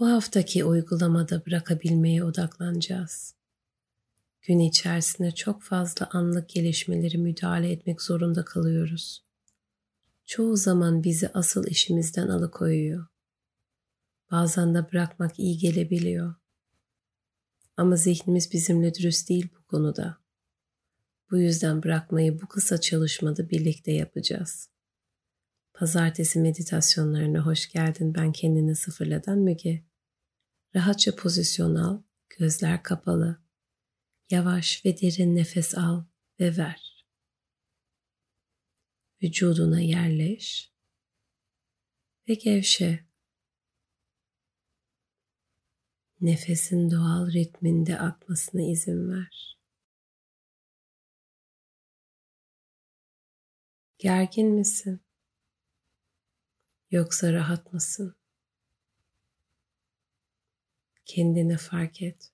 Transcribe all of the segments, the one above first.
Bu haftaki uygulamada bırakabilmeye odaklanacağız. Gün içerisinde çok fazla anlık gelişmeleri müdahale etmek zorunda kalıyoruz. Çoğu zaman bizi asıl işimizden alıkoyuyor. Bazen de bırakmak iyi gelebiliyor. Ama zihnimiz bizimle dürüst değil bu konuda. Bu yüzden bırakmayı bu kısa çalışmada birlikte yapacağız. Pazartesi meditasyonlarına hoş geldin. Ben kendini sıfırladan Müge. Rahatça pozisyon al, gözler kapalı. Yavaş ve derin nefes al ve ver. Vücuduna yerleş ve gevşe. Nefesin doğal ritminde akmasına izin ver. Gergin misin? Yoksa rahat mısın? Kendini fark et.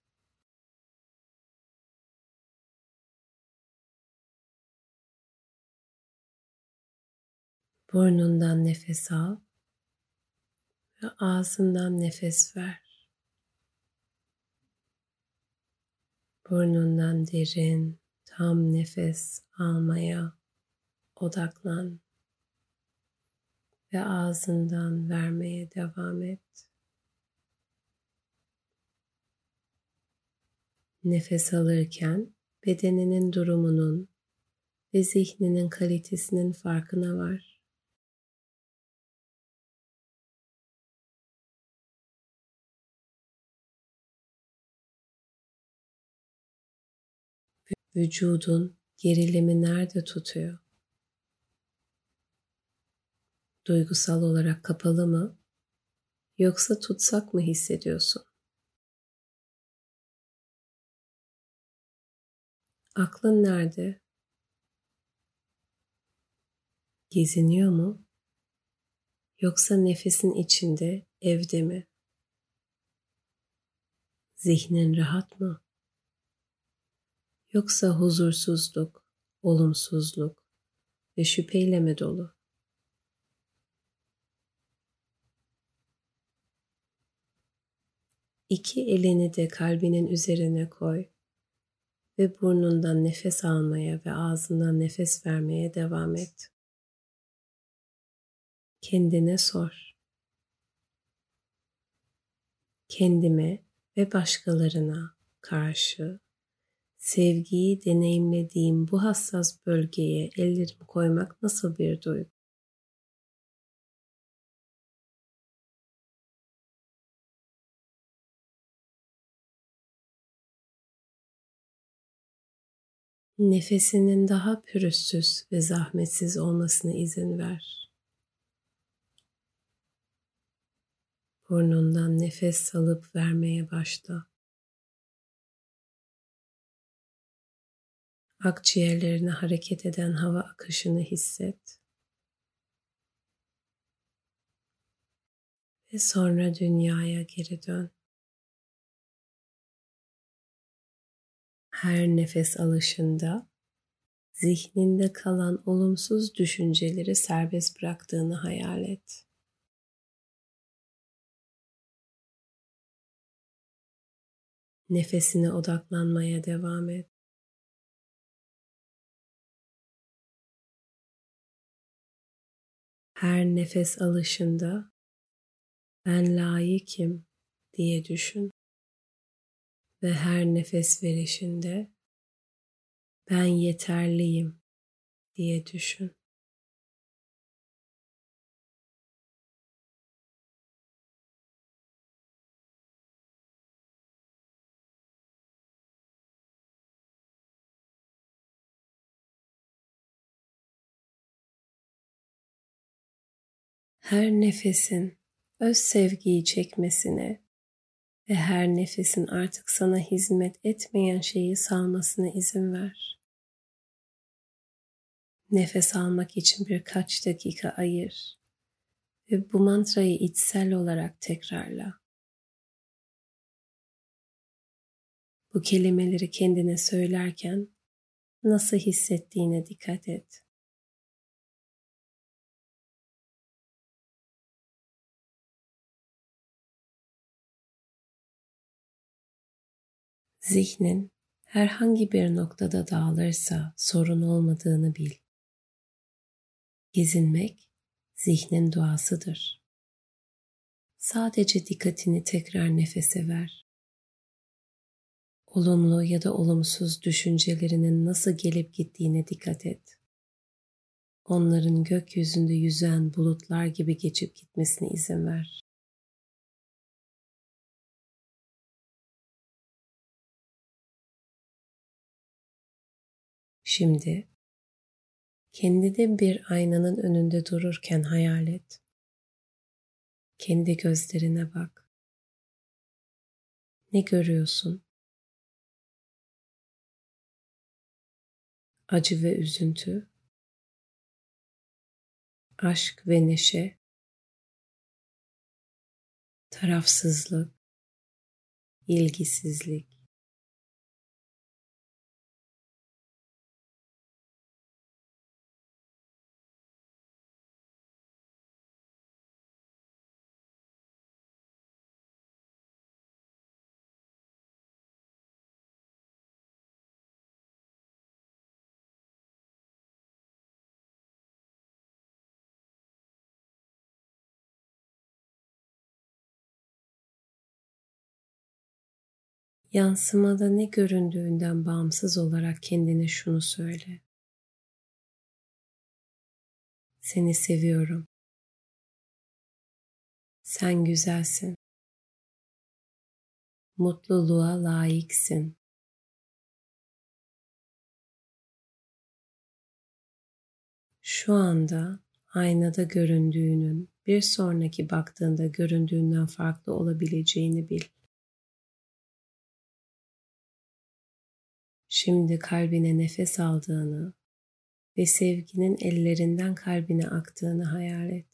Burnundan nefes al ve ağzından nefes ver. Burnundan derin, tam nefes almaya odaklan ve ağzından vermeye devam et. Nefes alırken bedeninin durumunun ve zihninin kalitesinin farkına var. Vücudun gerilimi nerede tutuyor? Duygusal olarak kapalı mı yoksa tutsak mı hissediyorsun? Aklın nerede? Geziniyor mu? Yoksa nefesin içinde, evde mi? Zihnin rahat mı? Yoksa huzursuzluk, olumsuzluk ve şüpheyle mi dolu? İki elini de kalbinin üzerine koy ve burnundan nefes almaya ve ağzından nefes vermeye devam et. Kendine sor. Kendime ve başkalarına karşı sevgiyi deneyimlediğim bu hassas bölgeye ellerimi koymak nasıl bir duygu? Nefesinin daha pürüzsüz ve zahmetsiz olmasına izin ver. Burnundan nefes salıp vermeye başla. Akciğerlerine hareket eden hava akışını hisset. Ve sonra dünyaya geri dön. Her nefes alışında zihninde kalan olumsuz düşünceleri serbest bıraktığını hayal et. Nefesine odaklanmaya devam et. Her nefes alışında ben layıkım diye düşün ve her nefes verişinde ben yeterliyim diye düşün. Her nefesin öz sevgiyi çekmesine ve her nefesin artık sana hizmet etmeyen şeyi salmasına izin ver. Nefes almak için birkaç dakika ayır ve bu mantrayı içsel olarak tekrarla. Bu kelimeleri kendine söylerken nasıl hissettiğine dikkat et. Zihnin herhangi bir noktada dağılırsa sorun olmadığını bil. Gezinmek zihnin doğasıdır. Sadece dikkatini tekrar nefese ver. Olumlu ya da olumsuz düşüncelerinin nasıl gelip gittiğine dikkat et. Onların gökyüzünde yüzen bulutlar gibi geçip gitmesine izin ver. Şimdi kendini bir aynanın önünde dururken hayal et. Kendi gözlerine bak. Ne görüyorsun? Acı ve üzüntü, aşk ve neşe, tarafsızlık, ilgisizlik, Yansımada ne göründüğünden bağımsız olarak kendine şunu söyle. Seni seviyorum. Sen güzelsin. Mutluluğa layıksın. Şu anda aynada göründüğünün bir sonraki baktığında göründüğünden farklı olabileceğini bil. Şimdi kalbine nefes aldığını ve sevginin ellerinden kalbine aktığını hayal et.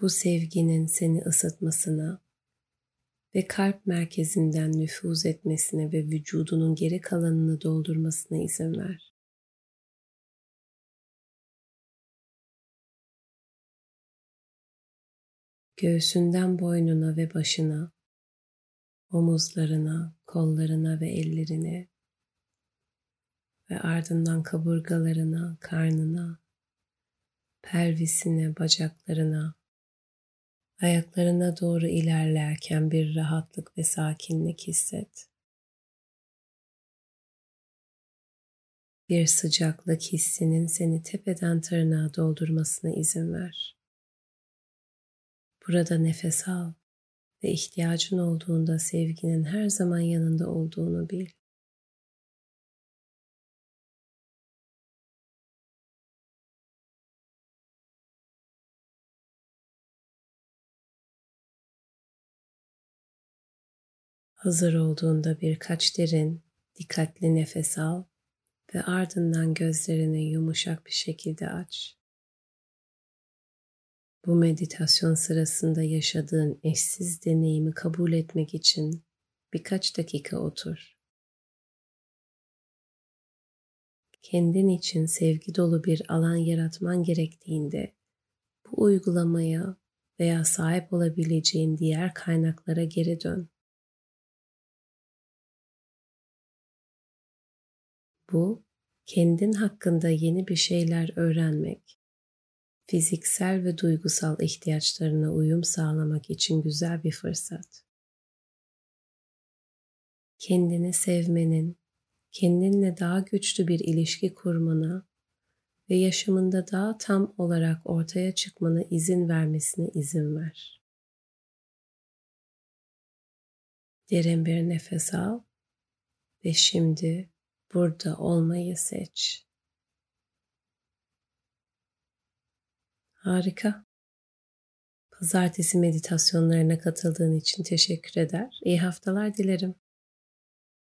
Bu sevginin seni ısıtmasına ve kalp merkezinden nüfuz etmesine ve vücudunun geri kalanını doldurmasına izin ver. Göğsünden boynuna ve başına, omuzlarına, kollarına ve ellerine ve ardından kaburgalarına, karnına, pelvisine, bacaklarına, ayaklarına doğru ilerlerken bir rahatlık ve sakinlik hisset. Bir sıcaklık hissinin seni tepeden tırnağa doldurmasına izin ver. Burada nefes al ve ihtiyacın olduğunda sevginin her zaman yanında olduğunu bil. Hazır olduğunda birkaç derin, dikkatli nefes al ve ardından gözlerini yumuşak bir şekilde aç. Bu meditasyon sırasında yaşadığın eşsiz deneyimi kabul etmek için birkaç dakika otur. Kendin için sevgi dolu bir alan yaratman gerektiğinde bu uygulamaya veya sahip olabileceğin diğer kaynaklara geri dön. Bu, kendin hakkında yeni bir şeyler öğrenmek fiziksel ve duygusal ihtiyaçlarına uyum sağlamak için güzel bir fırsat. Kendini sevmenin, kendinle daha güçlü bir ilişki kurmana ve yaşamında daha tam olarak ortaya çıkmana izin vermesine izin ver. Derin bir nefes al ve şimdi burada olmayı seç. Harika. Pazartesi meditasyonlarına katıldığın için teşekkür eder. İyi haftalar dilerim.